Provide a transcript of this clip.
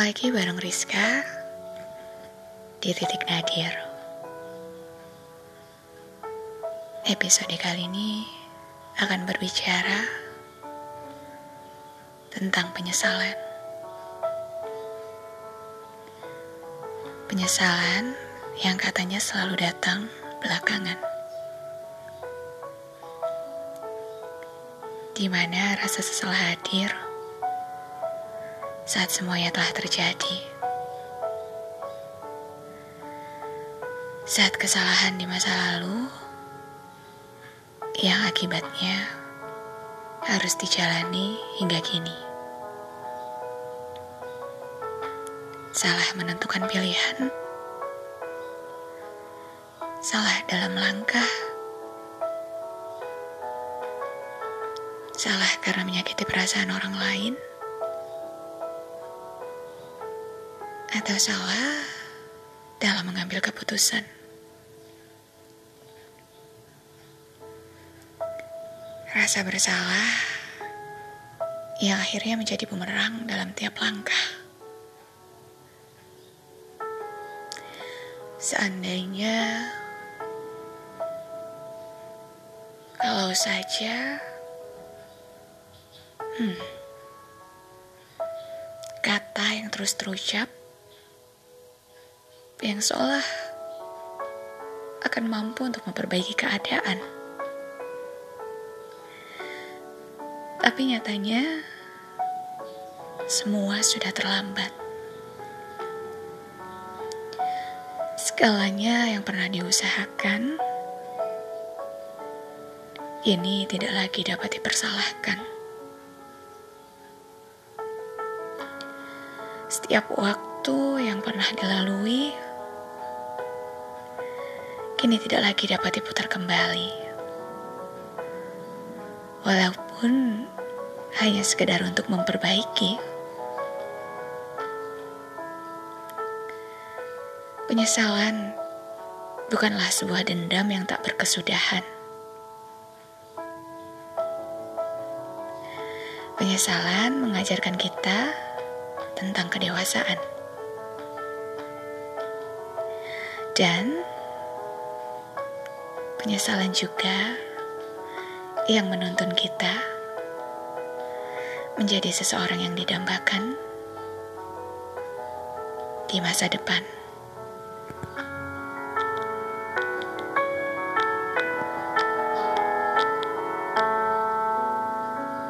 lagi bareng Rizka di titik nadir. Episode kali ini akan berbicara tentang penyesalan. Penyesalan yang katanya selalu datang belakangan. Di mana rasa sesal hadir saat semuanya telah terjadi. Saat kesalahan di masa lalu yang akibatnya harus dijalani hingga kini. Salah menentukan pilihan, salah dalam langkah, salah karena menyakiti perasaan orang lain. Atau salah dalam mengambil keputusan. Rasa bersalah yang akhirnya menjadi bumerang dalam tiap langkah. Seandainya kalau saja hmm, kata yang terus terucap yang seolah akan mampu untuk memperbaiki keadaan. Tapi nyatanya semua sudah terlambat. Segalanya yang pernah diusahakan ini tidak lagi dapat dipersalahkan. Setiap waktu yang pernah dilalui kini tidak lagi dapat diputar kembali. Walaupun hanya sekedar untuk memperbaiki. Penyesalan bukanlah sebuah dendam yang tak berkesudahan. Penyesalan mengajarkan kita tentang kedewasaan. Dan penyesalan juga yang menuntun kita menjadi seseorang yang didambakan di masa depan.